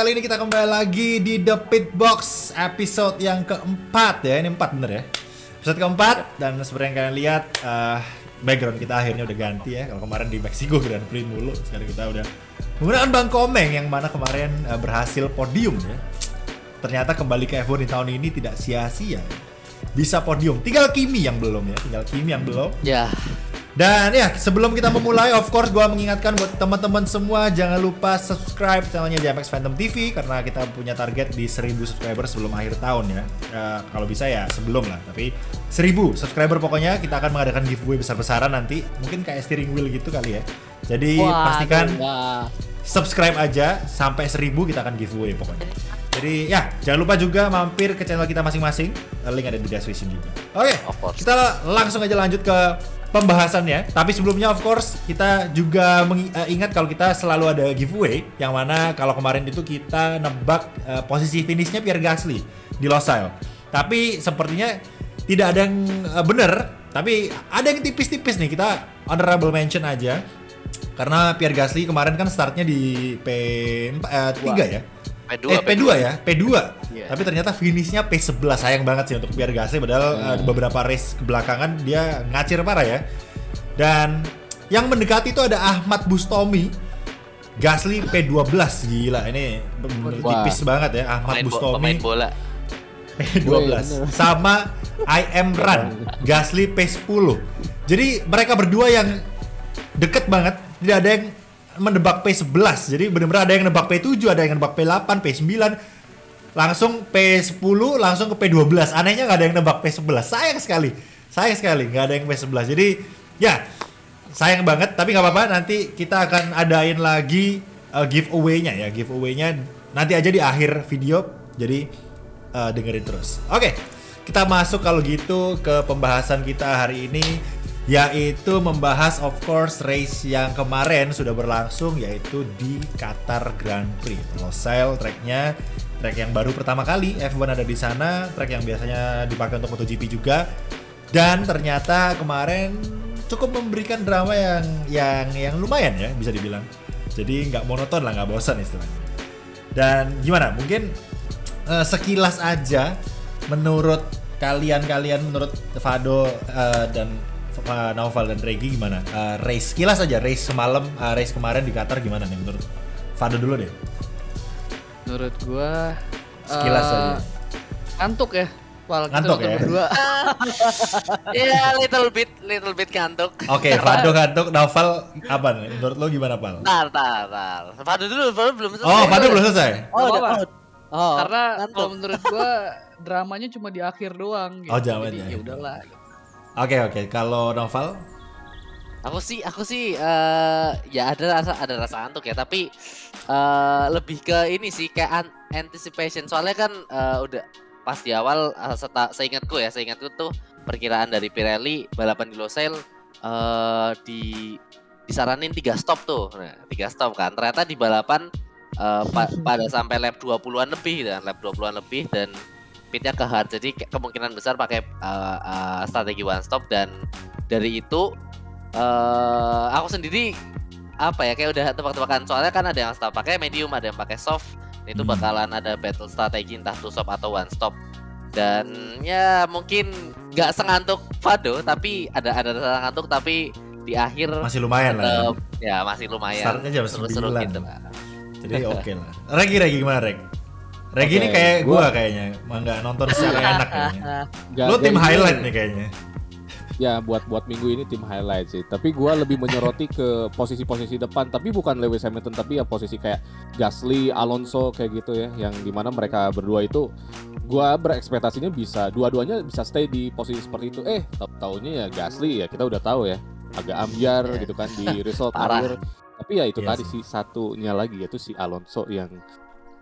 kali ini kita kembali lagi di The Pit Box episode yang keempat ya, ini empat bener ya. Episode keempat dan seperti yang kalian lihat uh, background kita akhirnya udah ganti ya. Kalau kemarin di Meksiko Grand Prix mulu, sekarang kita udah menggunakan Bang Komeng yang mana kemarin uh, berhasil podium ya. Ternyata kembali ke F1 di tahun ini tidak sia-sia. Bisa podium. Tinggal Kimi yang belum ya, tinggal Kimi yang belum. Ya, Dan ya sebelum kita memulai, of course gue mengingatkan buat teman-teman semua jangan lupa subscribe channelnya JMX Phantom TV karena kita punya target di 1000 subscriber sebelum akhir tahun ya. Ya, kalau bisa ya sebelum lah, tapi 1000 subscriber pokoknya kita akan mengadakan giveaway besar-besaran nanti, mungkin kayak steering wheel gitu kali ya. Jadi Wah, pastikan subscribe aja sampai 1000 kita akan giveaway pokoknya. Jadi ya jangan lupa juga mampir ke channel kita masing-masing. Link ada di description juga. Oke, course. kita langsung aja lanjut ke pembahasannya. Tapi sebelumnya of course kita juga mengi- eh, ingat kalau kita selalu ada giveaway yang mana kalau kemarin itu kita nebak eh, posisi finishnya Pierre Gasly di Losail. Tapi sepertinya tidak ada yang eh, bener, tapi ada yang tipis-tipis nih. Kita honorable mention aja. Karena Pierre Gasly kemarin kan startnya di P3 ya. P2, eh, P2, ya, P2. Iya. Tapi ternyata finishnya P11 sayang banget sih untuk Pierre Gasly padahal Hmm. eh, beberapa race kebelakangan dia ngacir parah ya. Dan yang mendekati itu ada Ahmad Bustomi. Gasly P12 gila ini bener Wah. tipis banget ya Ahmad pemain, bo- Bustomi pemain bola. P12 Wih, bener. sama I am Run Gasly P10. Jadi mereka berdua yang deket banget, tidak ada yang mendebak P11. Jadi benar-benar ada yang nebak P7, ada yang nebak P8, P9, langsung P10, langsung ke P12. Anehnya nggak ada yang nebak P11. Sayang sekali. Sayang sekali nggak ada yang P11. Jadi ya sayang banget tapi nggak apa-apa nanti kita akan adain lagi uh, giveaway-nya ya. Giveaway-nya nanti aja di akhir video. Jadi uh, dengerin terus. Oke. Kita masuk kalau gitu ke pembahasan kita hari ini yaitu membahas of course race yang kemarin sudah berlangsung yaitu di Qatar Grand Prix. Losail tracknya track yang baru pertama kali F1 ada di sana, track yang biasanya dipakai untuk MotoGP juga. Dan ternyata kemarin cukup memberikan drama yang yang yang lumayan ya bisa dibilang. Jadi nggak monoton lah, nggak bosan istilahnya. Dan gimana? Mungkin eh, sekilas aja menurut kalian-kalian menurut Fado eh, dan eh, Naufal dan Regi gimana? Eh, race sekilas aja race semalam eh, race kemarin di Qatar gimana nih menurut Fado dulu deh. Menurut gua Sekilas eh, aja. Ngantuk ya. Wal, kita Ngantuk ya? berdua. Ya, little bit, little bit ngantuk. Oke, Fado ngantuk, Naufal apa nih? Menurut lo gimana, Pal? Tar, tar, tar. Fado dulu, Fado belum selesai. Oh, Fado belum selesai. Oh, udah. apa-apa. Oh, Karena ngantuk. kalau menurut gua dramanya cuma di akhir doang gitu. Oh, di ya akhir. udahlah. Oke, oke. Kalau Naufal? Aku sih, aku sih eh, ya ada rasa ada rasa ngantuk ya, tapi eh, lebih ke ini sih kayak an- anticipation. Soalnya kan eh, udah pas di awal eh, seta, seingatku ya, seingatku tuh perkiraan dari Pirelli balapan di Losail eh di disaranin tiga stop tuh. Nah, tiga stop kan. Ternyata di balapan eh, pa- pada sampai lap 20-an lebih dan lap 20-an lebih dan pitnya ke hard. Jadi ke- kemungkinan besar pakai eh, eh, strategi one stop dan dari itu eh aku sendiri apa ya kayak udah tebak-tebakan soalnya kan ada yang stop pakai medium ada yang pakai soft itu Hmm. bakalan ada battle strategi entah two stop atau one stop dan ya mungkin nggak sengantuk Fado tapi ada ada rasa ngantuk tapi di akhir Masih lumayan lah. ya. tetep, masih lumayan Startnya jam seru-seru 9. gitu lah. Jadi oke lah. Regi, Regi gimana, Reg? Regi ini Oke, kayak gua gua- kayaknya, mah nggak nonton secara enak kayaknya. Gak- Lu gak tim ini- highlight nih kayaknya. Ya buat buat minggu ini tim highlight sih. Tapi gua lebih menyoroti ke posisi-posisi depan. Tapi bukan Lewis Hamilton, tapi ya posisi kayak Gasly, Alonso kayak gitu ya. Yang di mana mereka berdua itu gua berekspektasinya bisa dua-duanya bisa stay di posisi seperti itu. Eh, tau taunya ya Gasly ya kita udah tahu ya agak ambiar Ya. gitu kan di result Parah. Tapi ya itu Iya tadi sih. satunya lagi yaitu si Alonso yang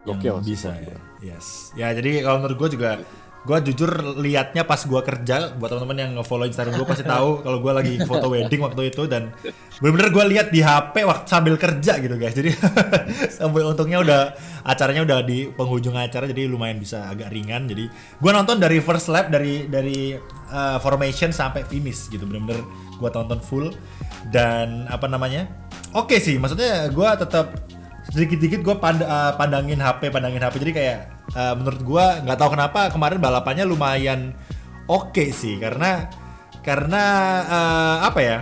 gokil sih bisa ya. Yes. Ya jadi kalau menurut gue juga gue jujur liatnya pas gue kerja buat teman-teman yang nge-follow Instagram gue pasti tahu kalau gue lagi foto wedding waktu itu dan bener-bener gue lihat di HP waktu sambil kerja gitu guys. Jadi sampai untungnya udah acaranya udah di penghujung acara jadi lumayan bisa agak ringan. Jadi gue nonton dari first lap dari dari uh, formation sampai finish gitu. Bener-bener gue tonton full. Dan apa namanya? Oke sih maksudnya gue tetap sedikit-sedikit gue pand uh, pandangin HP, pandangin HP. Jadi kayak uh, menurut gue nggak tahu kenapa kemarin balapannya lumayan oke sih karena karena uh, apa ya?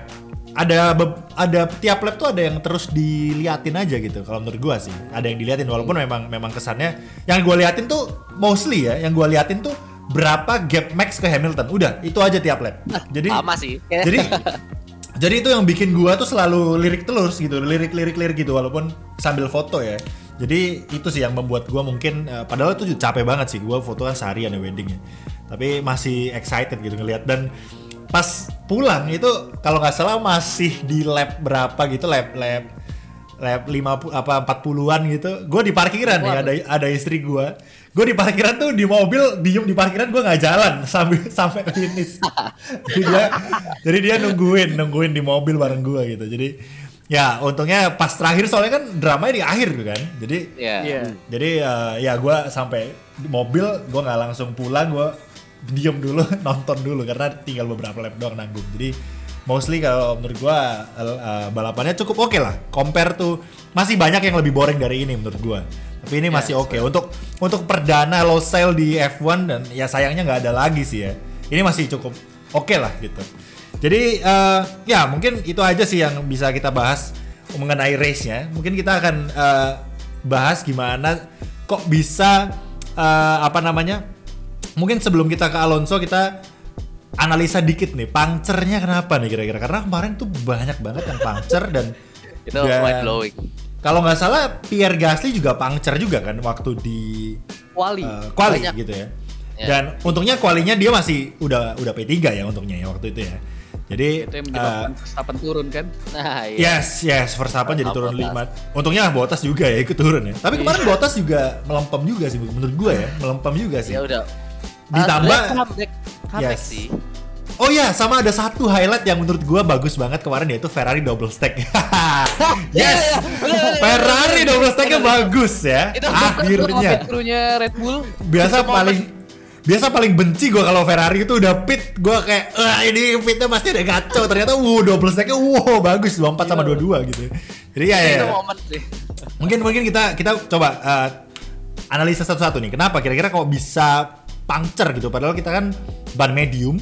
Ada ada tiap lap tuh ada yang terus diliatin aja gitu. Kalau menurut gue sih ada yang diliatin walaupun memang memang kesannya yang gue liatin tuh mostly ya, yang gue liatin tuh berapa gap max ke Hamilton. Udah itu aja tiap lap. Jadi Sama sih. jadi jadi itu yang bikin gua tuh selalu lirik terus gitu lirik lirik gitu walaupun sambil foto ya. Jadi itu sih yang membuat gua mungkin eh, padahal itu capek banget sih gua foto kan seharian ya weddingnya tapi masih excited gitu ngelihat dan pas pulang itu kalau nggak salah masih di lap berapa gitu lap lap lap 50 apa 40-an gitu. Gue di parkiran nih ada ada istri gue. Gue di parkiran tuh di mobil diem di parkiran gue nggak jalan sampai sampai finish. jadi dia jadi dia nungguin nungguin di mobil bareng gue gitu. Jadi ya untungnya pas terakhir soalnya kan dramanya di akhir tuh kan. Jadi Iya. Iya. jadi eh, ya gue sampai di mobil gue nggak langsung pulang gue diem dulu nonton dulu karena tinggal beberapa lap doang nanggung jadi mostly kalau menurut gue eh, balapannya cukup oke lah. Compare tuh masih banyak yang lebih boring dari ini menurut gue tapi ini masih oke. untuk untuk perdana low sale di F1 dan ya sayangnya nggak ada lagi sih ya. Ini masih cukup oke lah gitu. Jadi eh, ya mungkin itu aja sih yang bisa kita bahas mengenai race-nya. Mungkin kita akan eh, bahas gimana kok bisa eh, apa namanya? Mungkin sebelum kita ke Alonso kita analisa dikit nih, puncture-nya kenapa nih kira-kira? Karena kemarin tuh banyak banget yang puncture dan Itu mind blowing. Kalau nggak salah Pierre Gasly juga puncture juga kan waktu di Wali. eh, quali Banyak. gitu ya. Ya. Dan untungnya kualinya dia masih udah udah P3 ya untungnya ya waktu itu ya. Jadi itu yang eh, menyebabkan Verstappen turun kan. Nah, iya. Yes, yes, Verstappen jadi turun Bottas. 5. Untungnya Bottas juga ya ikut turun ya. Tapi kemarin Iya. Bottas juga melempem juga sih menurut gue ya, melempem juga sih. Ya udah. Ditambah- Ah, sebenarnya comeback, comeback Yes. sih. Oh ya, sama ada satu highlight yang menurut gue bagus banget kemarin yaitu Ferrari double stack. yes, Iya, iya, bener, Ferrari double stacknya bagus ya. Itu Akhirnya. Krunya Red Bull. Biasa Itu paling biasa paling benci gue kalau Ferrari itu udah pit gue kayak wah ini pitnya pasti ada kacau ternyata wow double stacknya wow bagus 24 sama 22 gitu jadi ya, ya, Itu ya. mungkin mungkin kita kita coba eh, analisa satu-satu nih. Kenapa kira-kira kok bisa puncture gitu? Padahal kita kan ban medium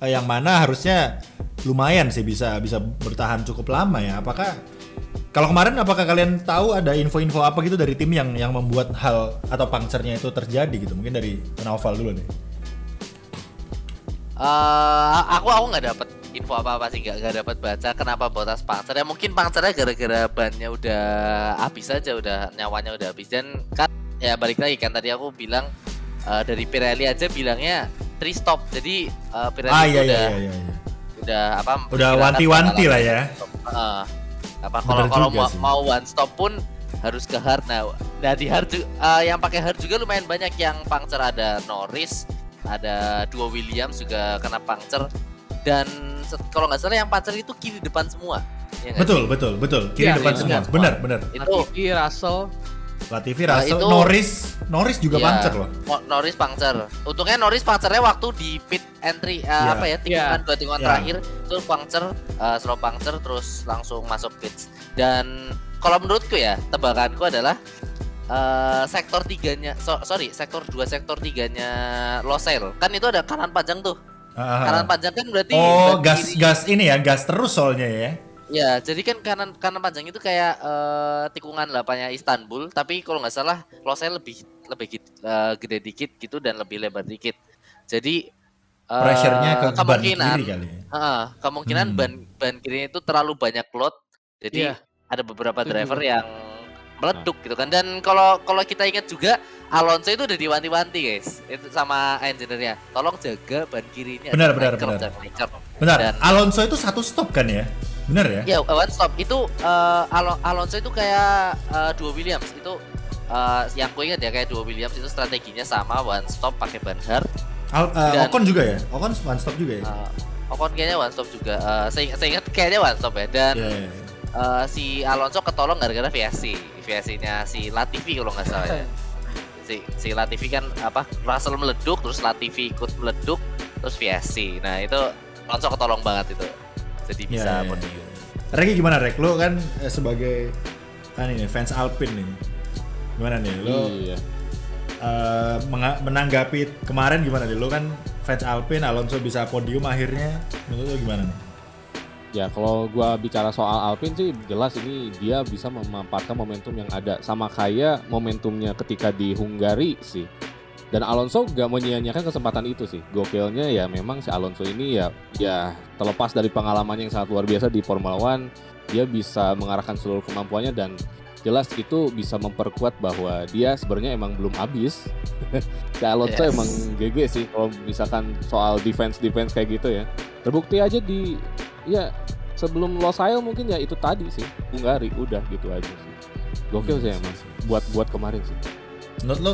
eh, yang mana harusnya lumayan sih bisa bisa bertahan cukup lama ya. Apakah kalau kemarin apakah kalian tahu ada info-info apa gitu dari tim yang yang membuat hal atau puncture-nya itu terjadi gitu? Mungkin dari Naufal dulu nih. Eh, aku aku nggak dapat info apa apa sih nggak nggak dapat baca kenapa Bottas puncture ya mungkin puncture gara-gara bannya udah habis aja udah nyawanya udah habis dan kan ya balik lagi kan tadi aku bilang eh, dari Pirelli aja bilangnya three stop jadi eh, Pirelli Ah iya iya udah iya iya. iya. udah apa Udah wanti-wanti lah ya. Heeh. apa kalau kalau mau, sih. mau one stop pun harus ke hard nah, nah di hard eh, yang pakai hard juga lumayan banyak yang puncture ada Norris ada dua Williams juga kena puncture dan kalau nggak salah yang puncture itu kiri depan semua ya Betul betul betul. Kiri Iya, depan iya, semua. iya. Benar benar. sih? itu Russell. Latifi, Nah, Russell, itu- Norris, Norris juga Iya. puncture loh. Norris puncture untungnya Norris puncture waktu di pit entry eh, Iya. apa ya tikungan dua tikungan Iya. terakhir itu puncture eh, slow puncture terus langsung masuk pits dan kalau menurutku ya tebakanku adalah eh, sektor tiganya so- sorry sektor dua sektor tiganya Losail kan itu ada kanan panjang tuh Ah, ah, kanan panjang kan berarti Oh, ban gas kiri. gas ini ya, gas terus soalnya ya. Ya jadi kan kanan kanan panjang itu kayak eh, tikungan lapanya Istanbul tapi kalau nggak salah Losail lebih lebih eh, gede dikit gitu dan lebih lebar dikit jadi eh, Pressure-nya ke ban kemungkinan kiri kali ya. Heeh, kemungkinan Hmm. ban ban kirinya itu terlalu banyak load. Jadi Iya. ada beberapa driver yang meleduk gitu kan. Dan kalau kalau kita ingat juga Alonso itu udah diwanti-wanti guys. Itu sama engineer-nya. Tolong jaga ban kirinya. Benar, benar, benar. jangan ngeker." Benar, Dan- Alonso itu satu stop kan ya? Benar ya? Ya, one stop itu Alo- Alonso itu kayak eh, dua Williams itu eh, yang gue ingat ya kayak dua Williams itu strateginya sama one stop pakai ban hard. Al- eh, Dan- Ocon juga ya? Ocon one stop juga ya? Eh, Ocon kayaknya one stop juga. Eh, saya, ingat- saya ingat kayaknya one stop ya. Dan Iya, iya, iya. Eh, si Alonso ketolong gara-gara VSC, VSC-nya si Latifi kalau nggak salah ya. Si, si Latifi kan apa Russell meleduk, terus Latifi ikut meleduk, terus VSC. Nah itu Alonso ketolong banget itu, jadi bisa Iya, iya, podium. iya. Reki gimana Rek? Lu kan eh, sebagai ah, ini nih, fans Alpine nih. Gimana nih? Lo Iya. eh, menga- menanggapi kemarin gimana nih? Lo kan fans Alpine, Alonso bisa podium akhirnya. Menurut lo gimana nih? Ya kalau gua bicara soal Alpine sih jelas ini dia bisa memanfaatkan momentum yang ada sama kayak momentumnya ketika di Hungari sih. Dan Alonso gak menyia-nyiakan kesempatan itu sih. Gokilnya ya memang si Alonso ini ya ya terlepas dari pengalamannya yang sangat luar biasa di Formula One, dia bisa mengarahkan seluruh kemampuannya dan jelas itu bisa memperkuat bahwa dia sebenarnya emang belum habis. si Alonso Yes. emang GG sih kalau misalkan soal defense defense kayak gitu ya. Terbukti aja di ya sebelum Losail mungkin ya itu tadi sih Hungari udah gitu aja sih. Gokil sih emang buat buat kemarin sih. Menurut lo,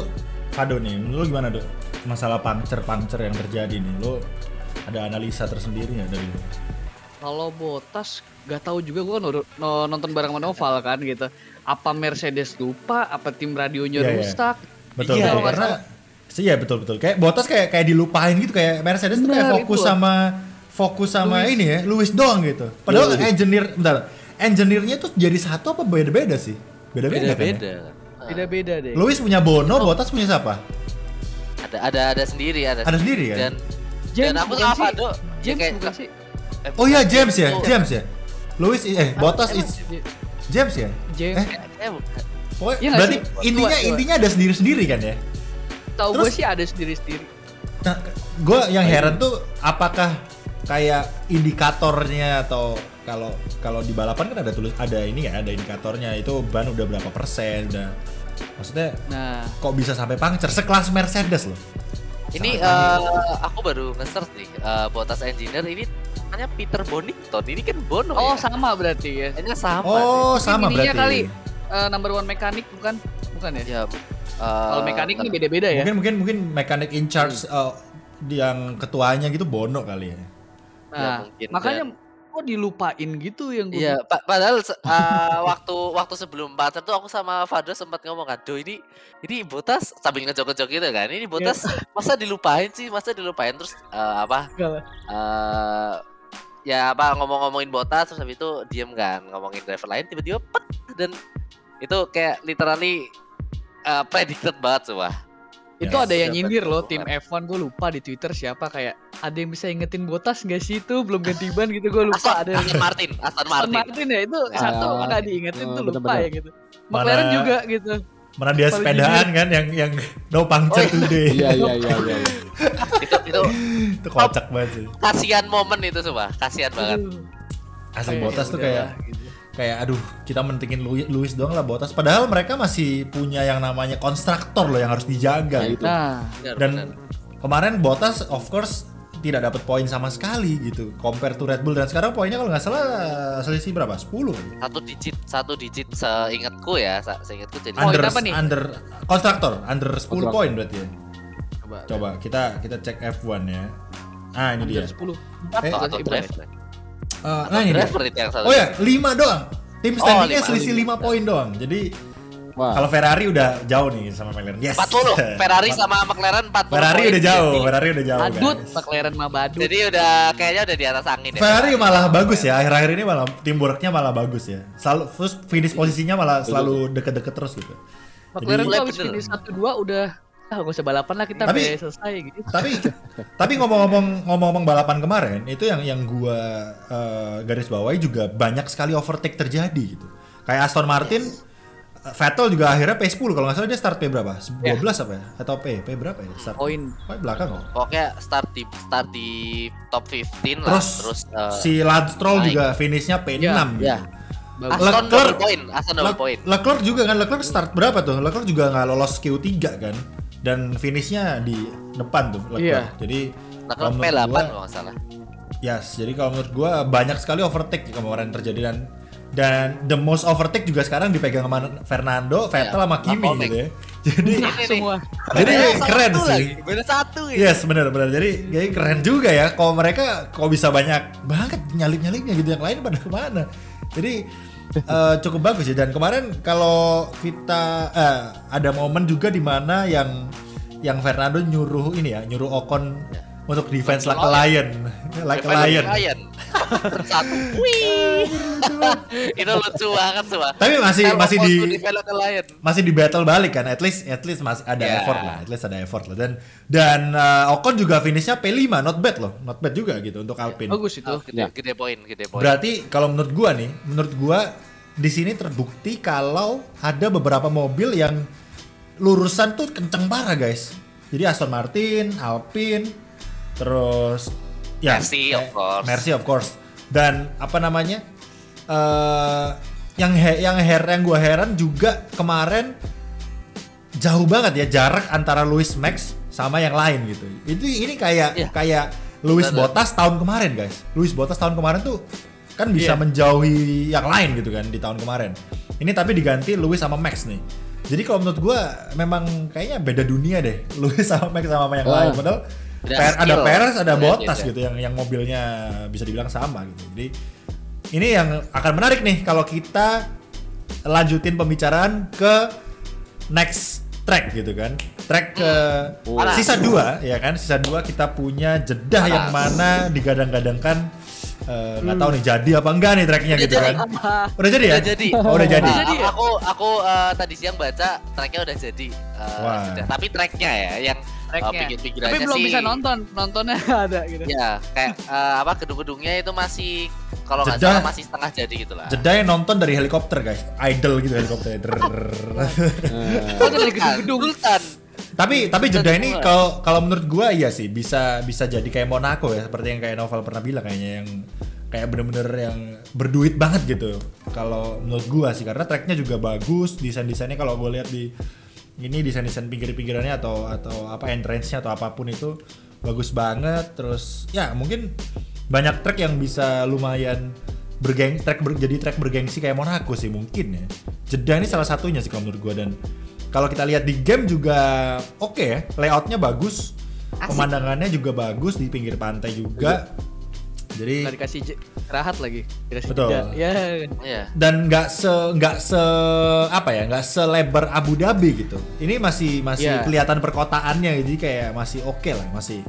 Fado nih, menurut lo gimana dok? Masalah pancer-pancer yang terjadi nih, lo ada analisa tersendiri nggak dari lo? Kalau Botas gak tahu juga gue kan nonton bareng sama Noval kan gitu. Apa Mercedes lupa? Apa tim radionya Iya, iya. rusak? Betul, Iya, betul. karena sih ya betul betul. Kayak Bottas kayak kayak dilupain gitu kayak Mercedes tuh kayak fokus itu. sama fokus sama Lewis. ini ya, Lewis doang gitu. Padahal Lewis. engineer bentar. Engineer-nya tuh jadi satu apa beda-beda sih? Beda-beda kan. ya? Beda-beda. Beda-beda deh. Lewis punya Bono, Bottas punya siapa? Ada ada ada sendiri ada. Ada sendiri kan? Dan James dan aku sama sih? Fado. ya James kayak- bukan sih? eh, Oh iya James ya, James ya. Lewis i- eh Emang is James- ya? James. Eh? Eh, bukan. Pokoknya Iya berarti intinya intinya ada sendiri-sendiri kan ya? Tahu gue sih ada sendiri-sendiri. Nah, gue yang heran tuh apakah kayak indikatornya atau kalau kalau di balapan kan ada tulis ada ini ya ada indikatornya itu ban udah berapa persen udah maksudnya Nah, kok bisa sampai puncture sekelas Mercedes loh Ini eh, aku baru nge-search nih eh, Bottas Engineer ini namanya Peter Bonington. Ini kan Bono oh ya. sama berarti ya. Kayaknya sama oh Mungkin sama ininya berarti kali. Eh, number one mekanik bukan? Bukan ya? nih. Ya. Kalau mekanik ini beda-beda ya. mungkin mungkin mungkin mekanik in charge uh, yang ketuanya gitu Bono kali ya Nah, mungkin, makanya kok dilupain gitu yang gue Iya, pa- padahal eh, waktu waktu sebelum pacar tuh aku sama Fado sempat ngomong kan, "Do ini ini Botas sambil ngejok-ngejok gitu kan. Ini Botas masa dilupain sih? Masa dilupain terus eh, apa? Eh ya apa ngomong-ngomongin Botas terus habis itu diem kan, ngomongin driver lain tiba-tiba pet dan itu kayak literally eh, predicted banget coba. Itu Yes. ada yang nyindir loh tim F1 gue lupa di Twitter siapa kayak ada yang bisa ingetin Botas gak sih itu belum ganti ban gitu gue lupa Aston, ada yang Aston Martin, Aston Aston Martin. Martin ya itu Ah, satu nggak diingetin oh, tuh lupa ya gitu. McLaren Mana- juga gitu. mana dia Paling sepedaan kan yang yang no puncture Oh, today Iya iya iya iya. iya. itu itu itu kocak banget sih kasihan momen itu coba, kasihan banget. Asli kayak Bottas ya tuh kayak gitu. Kayak aduh kita mentingin Louis, Louis doang lah Bottas padahal mereka masih punya yang namanya konstruktor loh yang harus dijaga Nah, gitu. Nah, Benar, dan benar. kemarin Bottas of course tidak dapat poin sama sekali gitu compare to Red Bull. Dan sekarang poinnya kalau nggak salah selisih berapa? 10 kali satu digit satu digit seingatku ya se- seingatku jadi under apa nih? under konstruktor under 10 Konstruktor. poin berarti ya? Coba. coba kita kita cek F1 ya. Ah ini dia. Under 10. Eh, atau, atau Eh, nah ini dia. Driver itu yang satu oh ya 5 doang. Tim Oh, standingnya lima. selisih 5 poin doang. Jadi Wah. kalau Ferrari udah jauh nih sama McLaren. Yes. 40 Ferrari sama McLaren 40 Ferrari udah jauh Jadi- Ferrari udah jauh Badut, guys. McLaren mah badut. jadi udah kayaknya udah di atas angin ya. Ferrari malah bagus ya. Akhir-akhir ini malah teamworknya malah bagus ya. Selalu terus finish posisinya malah selalu deket-deket terus gitu. McLaren Jadi- tuh habis finish 1-2 udah ah gak usah balapan lah kita Tapi- selesai gitu. tapi tapi ngomong-ngomong ngomong-ngomong balapan kemarin itu yang yang gua eh, garis bawahi juga banyak sekali overtake terjadi gitu. Kayak Aston Martin eh, Vettel juga akhirnya P10 kalau nggak salah dia start P berapa? 12 apa ya? Atau P P berapa ya? Start Poin. Pokoknya belakang kok. Pokoknya start di start di top 15 lah. Terus, terus eh, si Lance Stroll juga finishnya P6 Ya, gitu. ya. Bagus. Aston Leclerc- double point Aston double Le- point. Leclerc juga kan Leclerc start berapa tuh? Leclerc juga nggak lolos Q3 kan dan finishnya di depan tuh Leclerc Iya. jadi Leclerc kalau menurut P8 gua- kalau nggak salah Yes, jadi kalau menurut gua banyak sekali overtake kemarin terjadi dan dan the most overtake juga sekarang dipegang sama Fernando, Vettel Ya, sama Kimi gitu ya. Jadi Nah, nih. semua. jadi keren satu sih. beda satu ya Yes, benar benar. Jadi jadi keren juga ya kalau mereka kok bisa banyak banget nyalip-nyalipnya gitu yang lain pada ke mana. Jadi eh, cukup bagus ya dan kemarin kalau kita eh, ada momen juga di mana yang yang Fernando nyuruh ini ya, nyuruh Ocon untuk defense like a Lion. lion, like a lion. Satu. Wih. Itu lucu banget semua. Tapi masih masih di masih di battle balik kan at least at least masih ada Yeah. effort lah at least ada effort lah dan dan uh, Ocon juga finishnya P5 not bad loh not bad juga gitu untuk Alpine Bagus itu. Oh, gede, Ya. gede poin, gede poin. berarti kalau menurut gua nih menurut gua di sini terbukti kalau ada beberapa mobil yang lurusan tuh kenceng parah guys jadi Aston Martin Alpine terus ya Mercy, of eh, course. Mercy of course dan apa namanya eh yang he- yang her yang gua heran juga kemarin jauh banget ya jarak antara Lewis Max sama yang lain gitu. Itu ini kayak Iya. kayak Lewis Benar. Bottas tahun kemarin guys. Lewis Bottas tahun kemarin tuh kan bisa Iya. menjauhi yang lain gitu kan di tahun kemarin. Ini tapi diganti Lewis sama Max nih. Jadi kalau menurut gua memang kayaknya beda dunia deh Lewis sama Max sama yang Wah. lain. Padahal Per- ada. Perez, ada Beda, Bottas beda. gitu yang yang mobilnya bisa dibilang sama gitu. Jadi ini yang akan menarik nih kalau kita lanjutin pembicaraan ke next track gitu kan. Track ke Oh. sisa dua ya kan. Sisa dua kita punya jedah yang mana digadang-gadangkan eh, nggak tahu nih jadi apa enggak nih tracknya Udah gitu jadi. kan. Udah jadi ya? Udah jadi. Oh, udah jadi. Nah, Jadi aku aku eh, tadi siang baca tracknya udah jadi. Eh, Wah. sudah. Tapi tracknya ya yang eh, Tracknya. pinggir-pinggirannya Tapi belum sih. bisa nonton, nontonnya ada gitu. Ya, kayak eh, apa gedung-gedungnya itu masih kalau nggak salah masih setengah jadi gitu lah. Jeda yang nonton dari helikopter guys. Idle gitu helikopter. Oh, dari gedung-gedung. Sultan. Tapi tapi jeda ini kalau kalau menurut gua iya sih bisa bisa jadi kayak Monaco ya seperti yang kayak Novel pernah bilang kayaknya yang kayak bener-bener yang berduit banget gitu kalau menurut gua sih. Karena tracknya juga bagus desain desainnya kalau gue lihat di ini desain desain pinggir pinggirannya atau atau apa entrance-nya atau apa pun itu bagus banget. Terus ya mungkin banyak track yang bisa lumayan bergeng track ber- jadi track bergengsi kayak Monaco sih mungkin ya. Jeddah ini salah satunya sih kalau menurut gua dan kalau kita lihat di game juga oke ya layoutnya bagus Asik. pemandangannya juga bagus di pinggir pantai juga jadi Nggak dikasih rahat lagi. Dikasih Betul. jeda. Ya. Iya. dan nggak se nggak se apa ya nggak selebar Abu Dhabi gitu ini masih masih Iya. kelihatan perkotaannya jadi kayak masih oke lah masih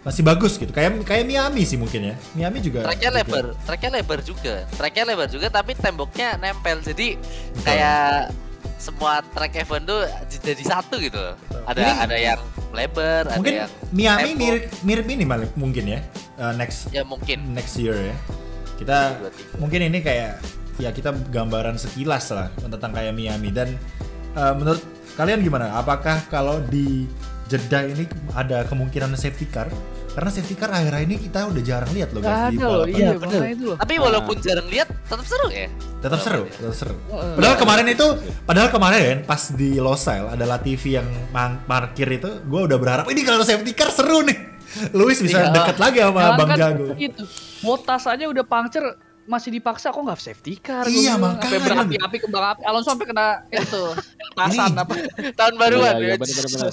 masih bagus gitu kayak kayak Miami sih mungkin ya Miami juga Tracknya juga- lebar, tracknya lebar juga. Tracknya lebar juga tapi temboknya nempel. Jadi kayak semua track event tuh jadi satu gitu. loh. Ada Ini- ada yang lebar, mungkin ada yang Miami tempo. mirip mirip ini malah mungkin ya uh, next ya mungkin. next year ya kita mungkin ini kayak ya kita gambaran sekilas lah tentang kayak Miami dan uh, menurut kalian gimana apakah kalau di Jeddah ini ada kemungkinan safety car karena safety car akhir ini kita udah jarang lihat loh guys di ada loh, iya bener. itu loh. Tapi walaupun jarang lihat tetap seru ya. tetap seru tetap seru padahal kemarin itu padahal kemarin pas di Losail ada Latifi yang mang- parkir itu gue udah berharap ini kalau safety car seru nih Luis bisa Iya. deket lagi sama Jangan Bang kan Jago Gitu. Botas aja udah puncture masih dipaksa kok nggak safety car gua Iya, makanya. sampai berapi-api kembang api Alonso sampai kena itu tasan apa Tahun baruan Iya, iya, ya. bener-bener.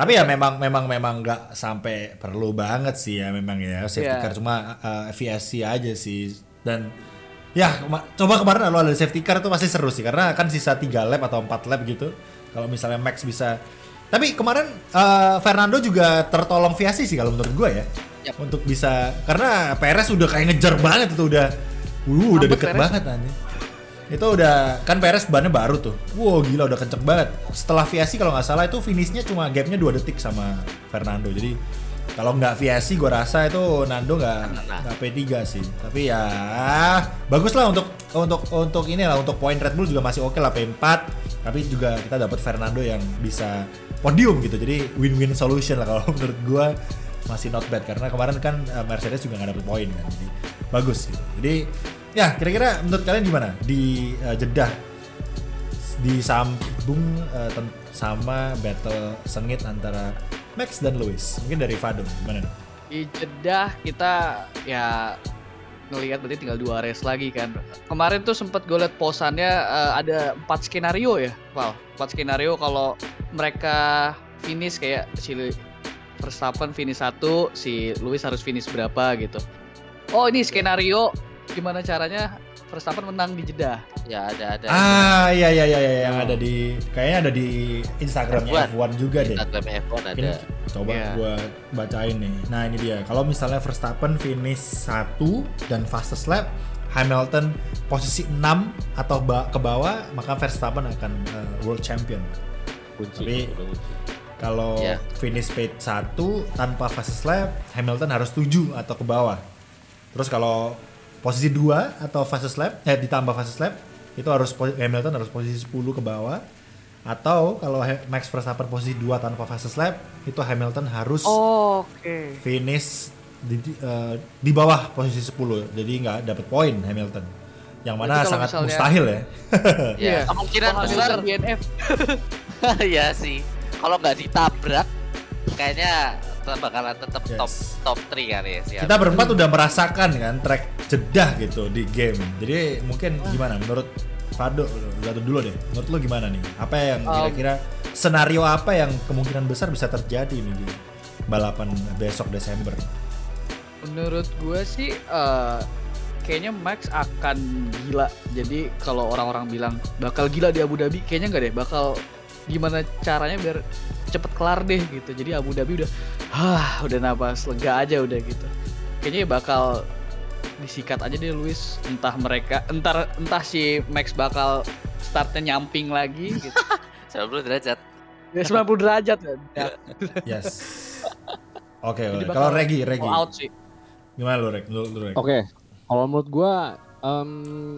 Tapi ya memang memang memang nggak sampai perlu banget sih ya memang ya safety Iya. car. Cuma uh, VSC aja sih. Dan ya coba kemarin kalau ada safety car itu pasti seru sih. Karena kan sisa 3 lap atau 4 lap gitu. Kalau misalnya Max bisa. Tapi kemarin uh, Fernando juga tertolong VSC sih kalau menurut gue ya. Yap. untuk bisa karena Perez udah kayak ngejar banget itu udah uh udah deket Perez. banget nanti itu udah kan Perez bannya baru tuh. Wow gila udah kenceng banget. Setelah VSC kalau nggak salah itu finishnya cuma gapnya 2 detik sama Fernando. Jadi kalau nggak VSC gue rasa itu Nando nggak nggak P3 sih. Tapi ya bagus lah untuk untuk untuk ini lah untuk poin Red Bull juga masih oke lah P4 tapi juga kita dapat Fernando yang bisa podium gitu. Jadi win-win solution lah kalau menurut gue masih not bad. Karena kemarin kan eh, Mercedes juga nggak dapet poin kan. Jadi bagus gitu. Jadi ya kira-kira menurut kalian gimana? Di eh, Jeddah disambung eh, ten- sama battle sengit antara Max dan Lewis mungkin dari Fadon gimana? Nih? di Jeddah kita ya ngelihat berarti tinggal dua race lagi kan. Kemarin tuh sempat gue liat posannya eh, ada empat skenario ya wow empat skenario kalau mereka finish kayak si Verstappen finish satu si Lewis harus finish berapa gitu. Oh ini skenario gimana caranya Verstappen menang di Jeddah. Ya ada ada. Ah iya iya iya iya, yang Oh. ada di kayaknya ada di Instagramnya F1, juga deh. Instagram F1 Mungkin ada. coba Iya. gua bacain nih. Nah ini dia. Kalau misalnya Verstappen finish 1 dan fastest lap, Hamilton posisi 6 atau ke bawah, maka Verstappen akan uh, world champion. Kunci. Tapi- kunci. Kalau Iya. finish page 1 tanpa fastest lap, Hamilton harus 7 atau ke bawah. Terus kalau posisi 2 atau fastest lap, eh ditambah fastest lap, itu harus Hamilton harus posisi 10 ke bawah. Atau kalau Max Verstappen posisi 2 tanpa fastest lap, itu Hamilton harus Oke. finish di, di- eh, di bawah posisi 10. Jadi nggak dapat poin Hamilton. Yang mana sangat misalnya- mustahil ya. Ya, kemungkinan Kalau besar DNF. ya sih. Kalau nggak ditabrak kayaknya bakalan tetap Yes. top top 3 kali ya sih. Kita berempat udah merasakan kan track jedah gitu di game. Jadi mungkin gimana menurut Fado, Fado dulu deh. Menurut lu gimana nih? Apa yang Um, kira-kira senario apa yang kemungkinan besar bisa terjadi nih di balapan besok Desember? Menurut gue sih eh, kayaknya Max akan gila. Jadi kalau orang-orang bilang bakal gila di Abu Dhabi, kayaknya nggak deh. Bakal gimana caranya biar cepet kelar deh gitu. Jadi Abu Dhabi udah, hah, udah napas lega aja udah gitu. Kayaknya bakal disikat aja deh Luis. Entah mereka, entar entah si Max bakal startnya nyamping lagi gitu. 90 derajat. Ya 90 derajat kan. Ya, Yes. Oke, bakal kalau Regi, Regi. out sih. Gimana lu, Reg? Lu, lu, Reg? Oke, kalau menurut gua em,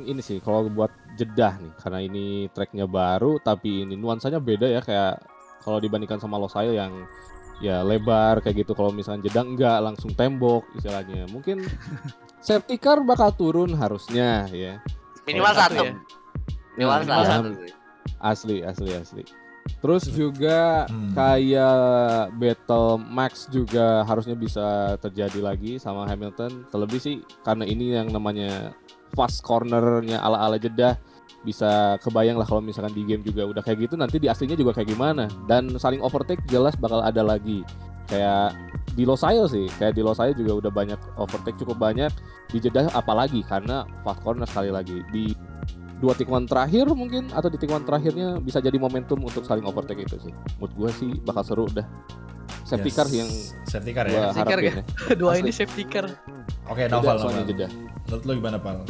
ini sih kalau buat Jeddah nih karena ini tracknya baru tapi ini nuansanya beda ya kayak kalau dibandingkan sama Losail yang ya lebar kayak gitu. Kalau misalnya Jeddah enggak langsung tembok istilahnya. Mungkin safety car bakal turun harusnya ya. Minimal satu. ya? Minimal Ya, satu. ya, asli asli asli. Terus juga Hmm. kayak battle max juga harusnya bisa terjadi lagi sama Hamilton. Terlebih sih karena ini yang namanya fast cornernya ala ala Jeddah bisa kebayang lah kalau misalkan di game juga udah kayak gitu nanti di aslinya juga kayak gimana dan saling overtake jelas bakal ada lagi kayak di Losail sih kayak di Losail juga udah banyak overtake cukup banyak di Jeddah apalagi karena fast corner sekali lagi di dua tikungan terakhir mungkin atau di tikungan terakhirnya bisa jadi momentum untuk saling overtake itu sih menurut gue sih bakal seru dah safety Yes. car sih yang safety car ya. Safety car harapin ya? ya Dua Asli. ini safety car. Oke, Beda Noval, soalnya Noval. Menurut lu gimana, Pal?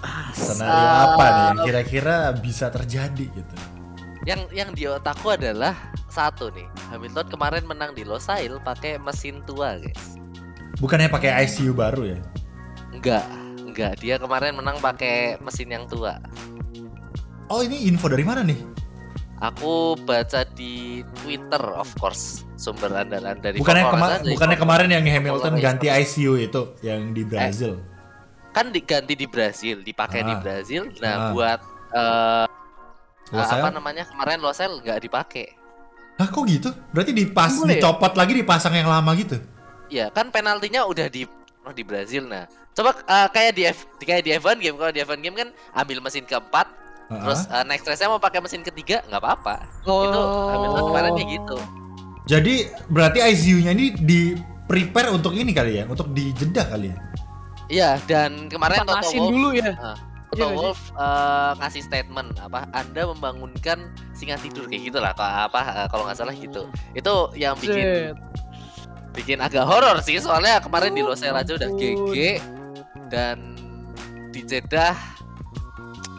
Ah, Senario apa nih yang kira-kira bisa terjadi gitu? Yang yang di otakku adalah satu nih. Hamilton kemarin menang di Losail pakai mesin tua, guys. Bukannya pakai ICU baru ya? Enggak, enggak. Dia kemarin menang pakai mesin yang tua. Oh, ini info dari mana nih? Aku baca di Twitter, of course, sumber andalan dari Bukannya, kema- dari bukannya kemarin yang Hamilton ganti. ICU itu yang di Brazil. kan diganti di Brasil, dipakai di Ah. Brasil. Nah, Ah. buat eh, Losail? apa namanya kemarin Losail nggak dipakai. Hah kok gitu? Berarti dipas Boleh dicopot lagi dipasang yang lama gitu? Ya kan penaltinya udah di oh, di Brasil. Nah, coba eh, kayak di F, kayak di F1 game kalau di F1 game kan ambil mesin keempat, Heeh. terus eh, next race-nya mau pakai mesin ketiga nggak apa-apa. Oh. Itu Hamilton kemarin kayak gitu. Jadi berarti ICU-nya ini di prepare untuk ini kali ya, untuk di jeda kali ya. Iya, dan kemarin Toto Panasin Wolff dulu ya. Iya Toto sih? Wolff eh, ngasih statement apa Anda membangunkan singa tidur kayak gitulah kalau apa eh, kalau nggak salah gitu. Itu yang bikin Set. bikin agak horor sih soalnya kemarin di Losail aja udah. GG dan di Jeddah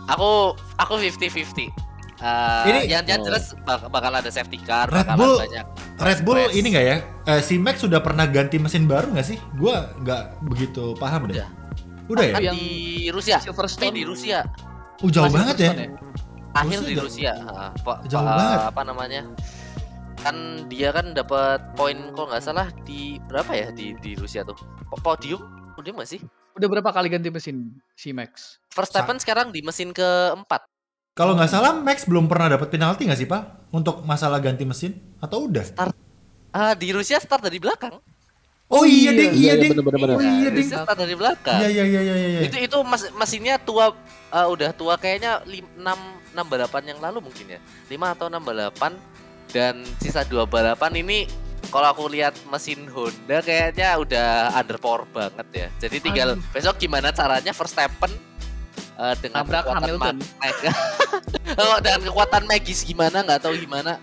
aku aku 50-50. Eh, Ini- yang yang Oh. jelas bak- bakal ada safety car, Red bakalan Bull- banyak Red Bull Express. ini nggak ya? Eh, si Max sudah pernah ganti mesin baru nggak sih? Gua nggak begitu paham deh. Udah. Udah ya? Yang di Rusia. Silverstone di Rusia. Oh, jauh Masih banget ya. Silverstone akhir Rusia di jauh- Rusia Heeh, po- jauh po- banget. apa namanya kan dia kan dapat poin kalau nggak salah di berapa ya di di Rusia tuh Po- podium podium nggak sih Udah berapa kali ganti mesin si Max? Verstappen sekarang di mesin keempat Kalau nggak salah Max belum pernah dapat penalti nggak sih Pak? Untuk masalah ganti mesin? Atau udah? ah di Rusia start dari belakang Oh iya ding, iya Iya, iya, ding. bener-bener. Oh iya Nah, ding. Rusia start dari belakang Iya iya iya iya iya. itu itu mas, mesinnya tua eh, udah tua kayaknya 6 6 balapan yang lalu mungkin ya 5 atau 6 balapan dan sisa dua balapan ini kalau aku lihat mesin Honda kayaknya udah underpower banget ya jadi tinggal Aduh. besok gimana caranya Verstappen eh, dengan Nabrak kekuatan Hamilton. Mag- oh, dengan kekuatan magis gimana nggak tahu gimana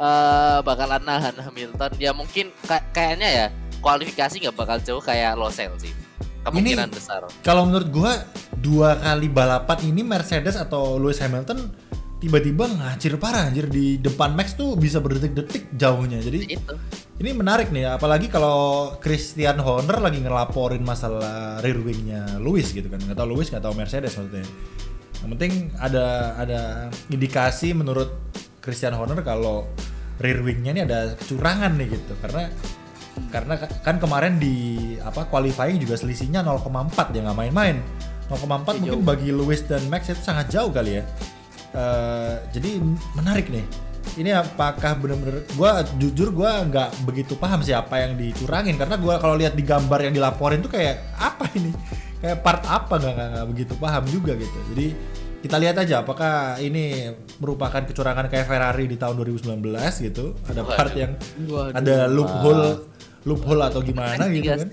eh bakalan nahan Hamilton. Ya mungkin ka- kayaknya ya kualifikasi nggak bakal jauh kayak Losel sih. Kemungkinan besar. Kalau menurut gua dua kali balapan ini Mercedes atau Lewis Hamilton tiba-tiba ngacir parah anjir di depan Max tuh bisa berdetik-detik jauhnya. Jadi Itu. ini menarik nih apalagi kalau Christian Horner lagi ngelaporin masalah rear wingnya Lewis gitu kan. Nggak tahu Lewis nggak tahu Mercedes maksudnya. Yang penting ada ada indikasi menurut Christian Horner kalau rear wingnya ini ada kecurangan nih gitu karena karena ka- kan kemarin di apa qualifying juga selisihnya 0,4 ya nggak main-main 0,4 Ya, mungkin bagi Lewis dan Max itu sangat jauh kali ya Eh, jadi menarik nih. Ini apakah bener-bener gua jujur gua nggak begitu paham siapa yang dicurangin. Karena gua kalau lihat di gambar yang dilaporin tuh kayak apa ini? Kayak part apa? Nggak nggak begitu paham juga gitu. Jadi kita lihat aja apakah ini merupakan kecurangan kayak Ferrari di tahun 2019 gitu. Ada part yang Waduh. ada loophole loophole atau gimana gitu kan.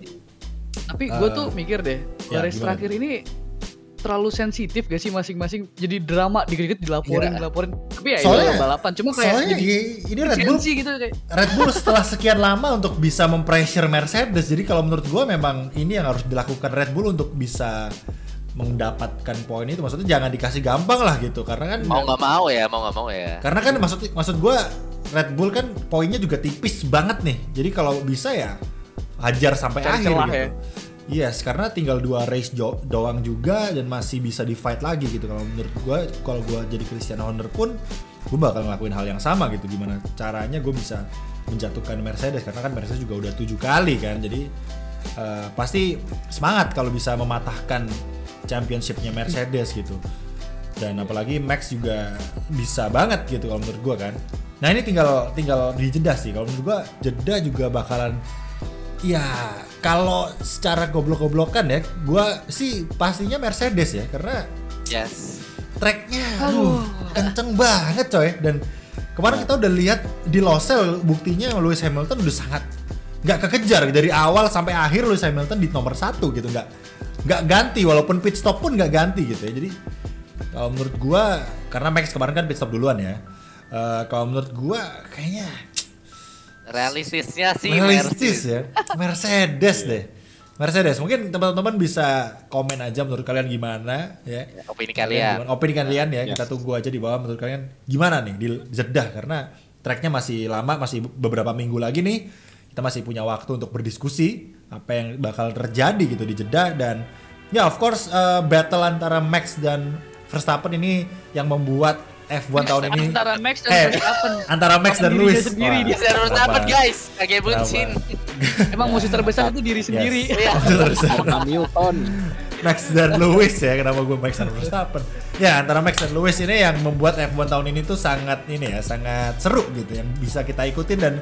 Tapi gue Eh, tuh mikir deh, ya, race gimana? terakhir ini terlalu sensitif gak sih masing-masing? Jadi drama dikit-dikit dilaporin Iya. dilaporin. Tapi ya Soalnya- itu balapan. Cuma kayak soalnya jadi ini Red Bull gitu kayak. Red Bull setelah sekian lama untuk bisa mempressure Mercedes. Jadi kalau menurut gua memang ini yang harus dilakukan Red Bull untuk bisa mendapatkan poin itu. Maksudnya jangan dikasih gampang lah gitu. Karena kan Mau nggak mau ya, mau nggak mau ya. karena kan maksud maksud gua Red Bull kan poinnya juga tipis banget nih. Jadi kalau bisa ya hajar sampai Cari akhir gitu. ya. Yes, karena tinggal dua race jo- doang juga dan masih bisa di fight lagi gitu. Kalau menurut gua, kalau gua jadi Christian Horner pun, gua bakal ngelakuin hal yang sama gitu. Gimana caranya gue bisa menjatuhkan Mercedes karena kan Mercedes juga udah tujuh kali kan. Jadi eh, pasti semangat kalau bisa mematahkan championshipnya Mercedes gitu. Dan apalagi Max juga bisa banget gitu kalau menurut gua kan. Nah ini tinggal tinggal di jeda sih. Kalau menurut gua jeda juga bakalan Ya, kalau secara goblok-goblokan ya, gua sih pastinya Mercedes ya, karena Yes. tracknya, aduh, kenceng banget coy. Dan kemarin kita udah lihat di Losail buktinya Lewis Hamilton udah sangat nggak kekejar dari awal sampai akhir Lewis Hamilton di nomor satu gitu, nggak nggak ganti walaupun pit stop pun nggak ganti gitu ya. Jadi kalau menurut gua, karena Max kemarin kan pit stop duluan ya. eh, kalau menurut gua kayaknya Realistisnya sih realistis Mercedes. ya. Mercedes deh. Mercedes. Mungkin teman-teman bisa komen aja menurut kalian gimana ya. Opini kalian. gimana- opini kalian ya. Yes. kita tunggu aja di bawah menurut kalian gimana nih di Jeddah. Karena tracknya masih lama masih beberapa minggu lagi nih. Kita masih punya waktu untuk berdiskusi apa yang bakal terjadi gitu di Jeddah. Dan ya of course eh, battle antara Max dan Verstappen ini yang membuat F1 tahun ini antara Max dan eh, Verstappen antara Max dan Lewis sendiri dia. Bisa harus dapat kenapa? guys, kayak buncin. emang musuh terbesar itu diri sendiri Iya. Hamilton. Max dan Lewis ya kenapa gue Max dan Verstappen ya antara Max dan Lewis ini yang membuat F1 tahun ini tuh sangat ini ya sangat seru gitu yang bisa kita ikutin dan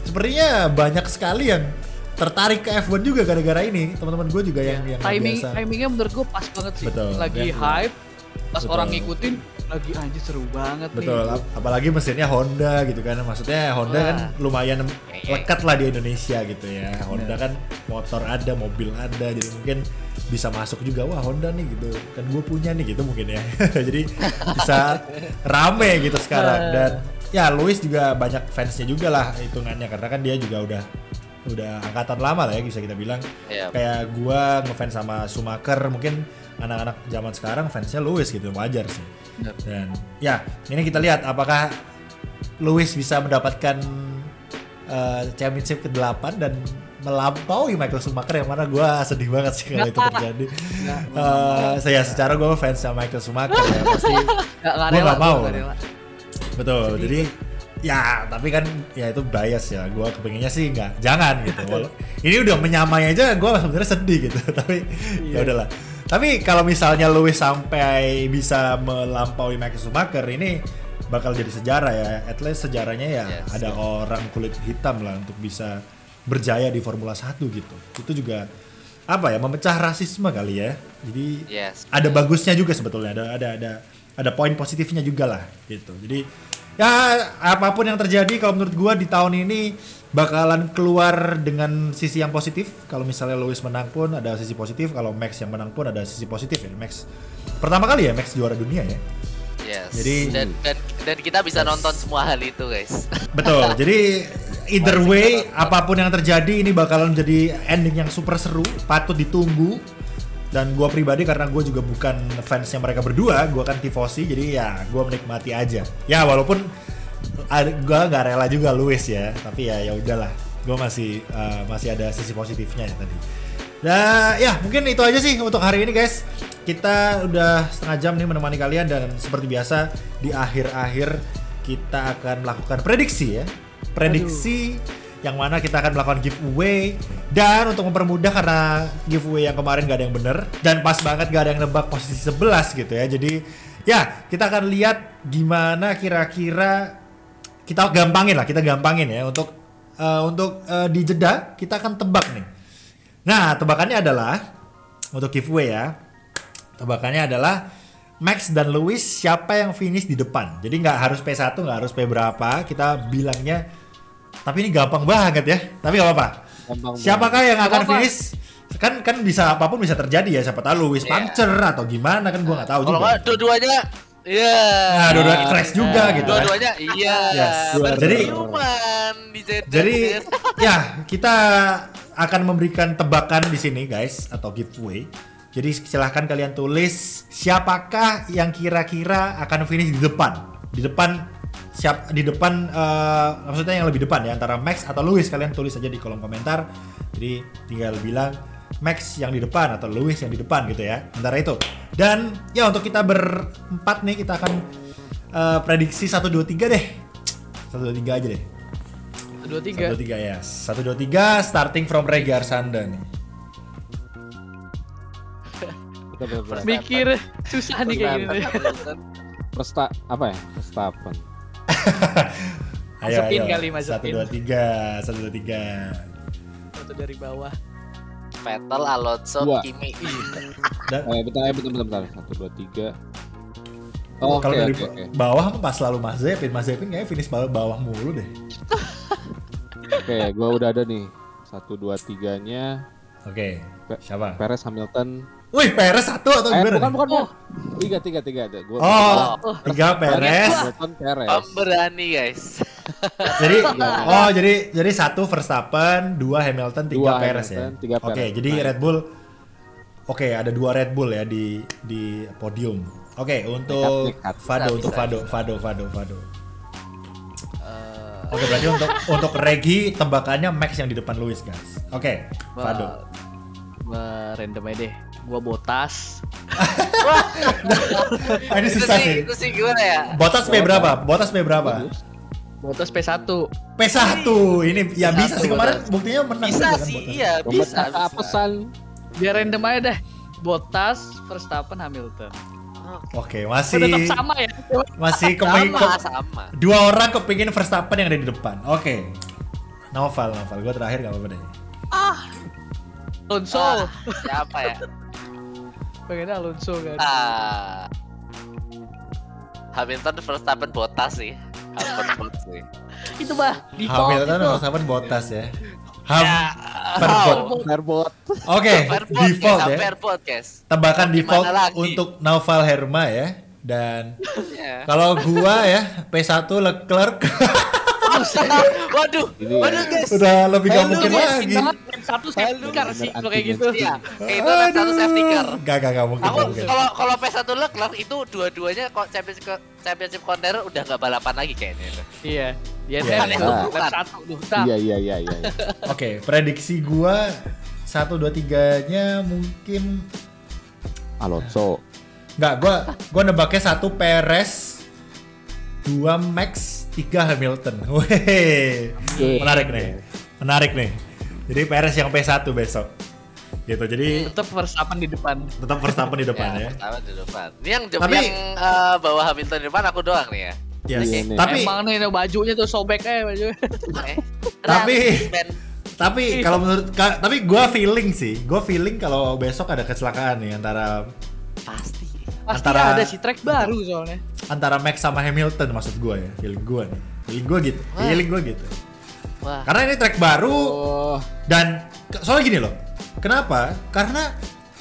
sepertinya banyak sekali yang tertarik ke F1 juga gara-gara ini teman-teman gue juga yang yang timing biasa timingnya menurut gue pas banget sih Betul. lagi Ya. hype pas Betul. orang ngikutin lagi anjir seru banget betul nih ap- apalagi mesinnya Honda gitu kan. Maksudnya Honda Wah. kan lumayan Iya. lekat lah di Indonesia gitu ya. Honda kan motor ada mobil ada jadi mungkin bisa masuk juga wah Honda nih gitu. Kan gue punya nih gitu mungkin ya. Jadi bisa rame gitu sekarang. Dan ya Louis juga banyak fansnya juga lah hitungannya karena kan dia juga udah udah angkatan lama lah ya bisa kita bilang Iya. kayak gua ngefans sama Schumacher mungkin anak-anak zaman sekarang fansnya Lewis gitu wajar sih Benar. dan ya ini kita lihat apakah Lewis bisa mendapatkan eh, championship ke-8 dan melampaui Michael Schumacher yang mana gua sedih banget sih kalau itu terjadi. Eh, saya secara gua fans sama Michael Schumacher ya pasti nggak nggak Gua rela nggak mau. betul. Jadi ya tapi kan ya itu bias ya. Gua kepengennya sih nggak jangan gitu. Walau- ini udah menyamai aja gua sebenarnya sedih gitu. tapi ya udahlah. Tapi kalau misalnya Lewis sampai bisa melampaui Michael Schumacher ini bakal jadi sejarah ya. At least sejarahnya ya Yes. ada orang kulit hitam lah untuk bisa berjaya di Formula 1 gitu. Itu juga apa ya memecah rasisme kali ya. Jadi Yes. ada bagusnya juga sebetulnya ada ada ada ada poin positifnya juga lah gitu jadi ya apa pun yang terjadi kalau menurut gua di tahun ini bakalan keluar dengan sisi yang positif. Kalau misalnya Lewis menang pun ada sisi positif, kalau Max yang menang pun ada sisi positif ya. Max pertama kali ya Max juara dunia ya. Yes. Jadi- dan, dan dan kita bisa nonton semua hal itu guys. Betul. jadi either way apa pun yang terjadi ini bakalan jadi ending yang super seru, patut ditunggu. Dan gua pribadi karena gue juga bukan fansnya mereka berdua, gua kan tifosi jadi ya gua menikmati aja. Ya walaupun gua nggak rela juga Luis ya, tapi ya ya udahlah. Gua masih uh, masih ada sisi positifnya ya tadi. Nah, ya mungkin itu aja sih untuk hari ini guys. Kita udah setengah jam nih menemani kalian dan seperti biasa di akhir-akhir kita akan melakukan prediksi ya. Prediksi yang mana kita akan melakukan giveaway dan untuk mempermudah karena giveaway yang kemarin gak ada yang bener dan pas banget gak ada yang nebak posisi 11 gitu ya. Jadi ya kita akan lihat gimana kira-kira kita gampangin lah, kita gampangin ya untuk eh, untuk eh, di jeda kita akan tebak nih. Nah, tebakannya adalah untuk giveaway ya. Tebakannya adalah Max dan Lewis siapa yang finish di depan. Jadi nggak harus P1, nggak harus P berapa. Kita bilangnya tapi ini gampang banget ya. Tapi nggak apa-apa. Gampang Siapakah yang akan apa-apa. finish? Kan kan bisa apa pun bisa terjadi ya. Siapa tahu Lewis Iya. puncture atau gimana kan gua nggak tahu Kalau nggak dua-duanya, iya. Nah, dua-dua crash juga gitu kan. Dua-duanya, iya. Yes. Jadi-. Jadi ya kita akan memberikan tebakan di sini guys atau giveaway. Jadi silahkan kalian tulis siapakah yang kira-kira akan finish di depan. Di depan siap di depan eh, maksudnya yang lebih depan ya antara Max atau Lewis kalian tulis aja di kolom komentar. Jadi tinggal bilang Max yang di depan atau Lewis yang di depan gitu ya. Antara itu. Dan ya untuk kita berempat nih kita akan eh, prediksi 1 2 3 deh. 1 2 3 aja deh. Dua Satu tiga. dua tiga ya. Satu dua tiga starting from Regi Arsanda nih. Mikir susah nih kayak gini. nih. Presta apa ya? Ayo Masukin ayo. kali, Satu masukin. dua tiga. Satu dua tiga. Satu dari bawah. Vettel, Alonso, Dua. Kimi. Dan Eh, bentar, eh, bentar, bentar, bentar. Satu, dua, tiga. Oh, Oke, kalau dari oke, oke. bawah pas selalu Mazepin, Mazepin kayaknya finish bawah, bawah mulu deh. Oke, gua udah ada nih. Satu, dua, tiganya. Oke. Pe- Siapa? Perez, Hamilton. Wih, Perez satu atau Eh, gimana? bukan, bukan, bukan. Tiga, tiga, tiga ada. Gua, Oh, tiga Perez. Hamilton, Perez. Pemberani guys. jadi oh jadi jadi satu Verstappen, dua Hamilton, tiga Dua Perez Hamilton, ya. tiga Oke, jadi. Red Bull Oke, ada dua Red Bull ya di di podium. Oke, untuk Nekat, nekat. Fado, Bisa, untuk bisa, Fado, bisa. Fado, Fado, Fado. Eh, Oke, berarti untuk untuk Regi tebakannya Max yang di depan Lewis, guys. Oke, Fado. Gua random aja deh. Gua botas. Ah, ini susah sih, itu sih gimana ya? Botas P berapa? Botas P berapa? Botas P1. P1. Ini ya P1 bisa sih kemarin Botas. buktinya menang Bisa juga kan sih, Bottas. iya bisa. Bisa. pesan. Biar random aja deh. Botas, Verstappen, Hamilton. Oke, Oh, masih tetap sama ya. masih kepingin Sama, sama. dua orang kepingin Verstappen yang ada di depan. Oke. Novel, Novel. Gue terakhir gak apa-apa deh. Alonso. Ah, siapa ya? Pengennya Alonso kan. Ah. Hamilton, Verstappen, Bottas sih. Hamilton, Bottas sih. Itu bah. Default Hamilton itu. Verstappen Bottas ya. Ham Ya, Verbot. oh, Airbot. Oke, Fairport, default guys, ya. Fairport, guys. Tebakan default lagi? untuk Naufal Herma ya. Dan Ya. kalau gua ya P1 Leclerc Waduh, Ini waduh guys. udah lebih gak mungkin lagi. Satu safety car sih kalau kayak gitu. Iya, itu red satu safety car. Gak, gak, gak mungkin. Aku gak kalau kalau P1 Leclerc itu dua-duanya kok championship championship contender udah nggak balapan lagi kayaknya. itu. Iya. Dia Iya, yeah, iya. satu. Iya, iya, iya. Oke, prediksi gua 1 2 3-nya mungkin Alonso. Enggak, gua gua nebaknya satu Perez, dua Max, tiga Hamilton. Weh. Menarik nih. Menarik nih. Jadi Perez yang P1 besok. Gitu. Jadi Tetap Verstappen di depan. tetap Verstappen di depan ya. pertama di depan. Ini yang Tapi- yang eh, bawa Hamilton di depan aku doang nih ya. Yes. Iya, nih. Tapi Emang nih bajunya tuh sobek aja baju. Eh, Tapi- tapi kalau menurut ka- tapi gua feeling sih, gua feeling kalau besok ada kecelakaan nih antara pasti. Pasti Antara- ada si track baru soalnya. Antara Max sama Hamilton maksud gua ya, feeling gua nih. Feeling gua gitu. Wah. Feeling gua gitu. Wah. Karena ini track baru Oh, dan soalnya gini loh. Kenapa? Karena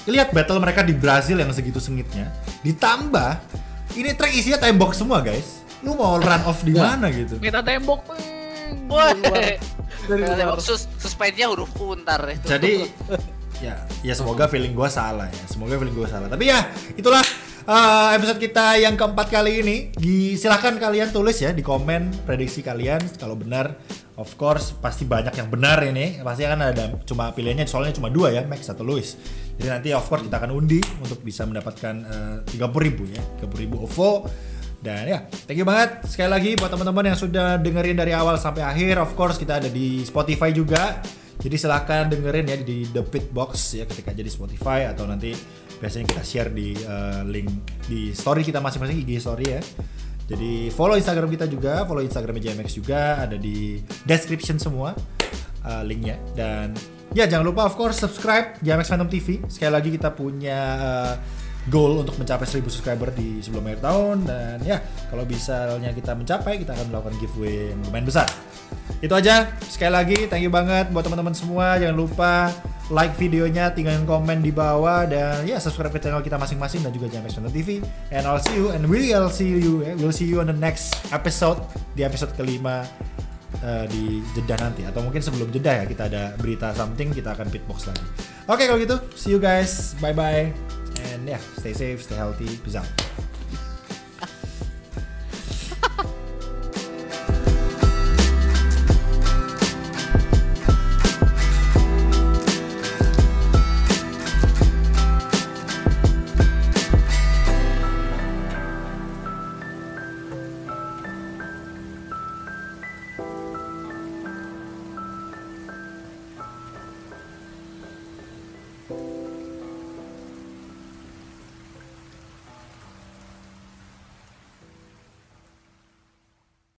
lihat battle mereka di Brazil yang segitu sengitnya, ditambah ini track isinya tembok semua guys. Lu mau run off di Ya. mana gitu? Minta tembok. Woi. dari sus suspennya huruf U ntar itu. Jadi ya ya semoga feeling gua salah ya. Semoga feeling gua salah. Tapi ya itulah uh, episode kita yang keempat kali ini. Di, silahkan kalian tulis ya di komen prediksi kalian kalau benar. Of course pasti banyak yang benar ini. Pasti akan ada cuma pilihannya soalnya cuma dua ya Max atau Louis. Jadi nanti of course kita akan undi untuk bisa mendapatkan tiga puluh ribu ya, tiga ribu OVO. Dan ya, thank you banget sekali lagi buat teman-teman yang sudah dengerin dari awal sampai akhir. Of course kita ada di Spotify juga. Jadi silahkan dengerin ya di The Pit Box ya ketika jadi Spotify atau nanti biasanya kita share di uh, link di story kita masing-masing IG story ya. Jadi follow Instagram kita juga, follow Instagram JMX juga ada di description semua uh, linknya dan ya jangan lupa of course subscribe JMX Phantom TV. Sekali lagi kita punya uh, goal untuk mencapai 1000 subscriber di sebelum akhir tahun dan ya kalau misalnya kita mencapai kita akan melakukan giveaway yang lumayan besar. Itu aja. Sekali lagi thank you banget buat teman-teman semua. Jangan lupa like videonya, tinggalin komen di bawah dan ya subscribe ke channel kita masing-masing dan juga jangan Phantom TV. And I'll see you and we'll see you ya. We'll see you on the next episode di episode kelima eh, di jeda nanti atau mungkin sebelum jeda ya kita ada berita something kita akan pitbox lagi. Oke kalau gitu, see you guys, bye bye, and yeah, stay safe, stay healthy, peace out.